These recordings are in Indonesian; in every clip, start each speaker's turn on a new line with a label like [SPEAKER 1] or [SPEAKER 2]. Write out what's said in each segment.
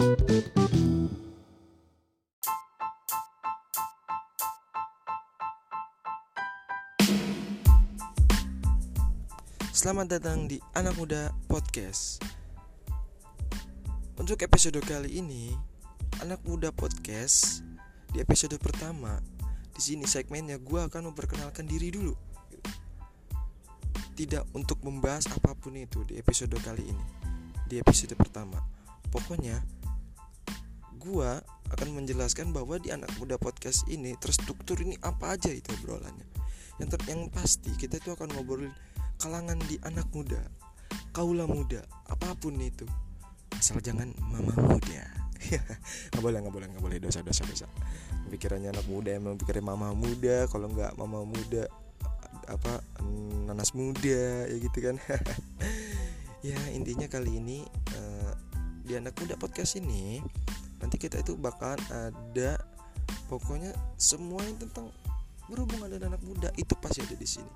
[SPEAKER 1] Selamat datang di Anak Muda Podcast. Untuk episode kali ini, Anak Muda Podcast di episode pertama, di sini segmennya gue akan memperkenalkan diri dulu. Tidak untuk membahas apa pun itu di episode kali ini, di episode pertama. Pokoknya, gue akan menjelaskan bahwa di Anak Muda Podcast ini terstruktur ini apa aja itu obrolannya. Yang ter yang pasti kita itu akan ngobrolin kalangan di anak muda, kaula muda, apa pun itu. Asal jangan mama muda. nggak boleh, nggak boleh, nggak boleh dosa, dosa, dosa. Pikirannya anak muda emang pikirin mama muda, kalau nggak mama muda apa nanas muda ya gitu kan. ya intinya kali ini uh, di anak muda podcast ini nanti kita itu bakalan ada pokoknya semua yang tentang berhubungan dengan anak muda itu pasti ada di sini.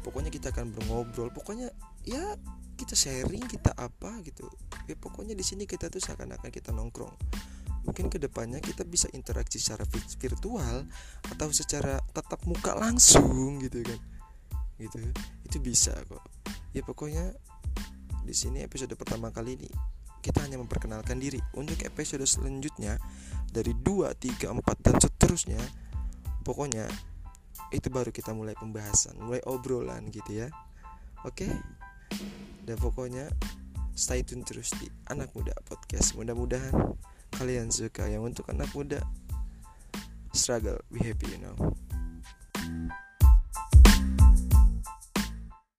[SPEAKER 1] Pokoknya kita akan berngobrol pokoknya ya kita sharing kita apa gitu. Ya pokoknya di sini kita tuh seakan-akan kita nongkrong. Mungkin ke depannya kita bisa interaksi secara virtual atau secara tatap muka langsung gitu kan. Gitu. Itu bisa kok. Ya pokoknya di sini episode pertama kali ini kita hanya memperkenalkan diri untuk episode selanjutnya dari 2, 3, 4 dan seterusnya. Pokoknya itu baru kita mulai pembahasan mulai obrolan gitu ya. Oke? Dan pokoknya stay tune terus di anak muda podcast. Mudah-mudahan kalian suka yang untuk anak muda. Struggle be happy you know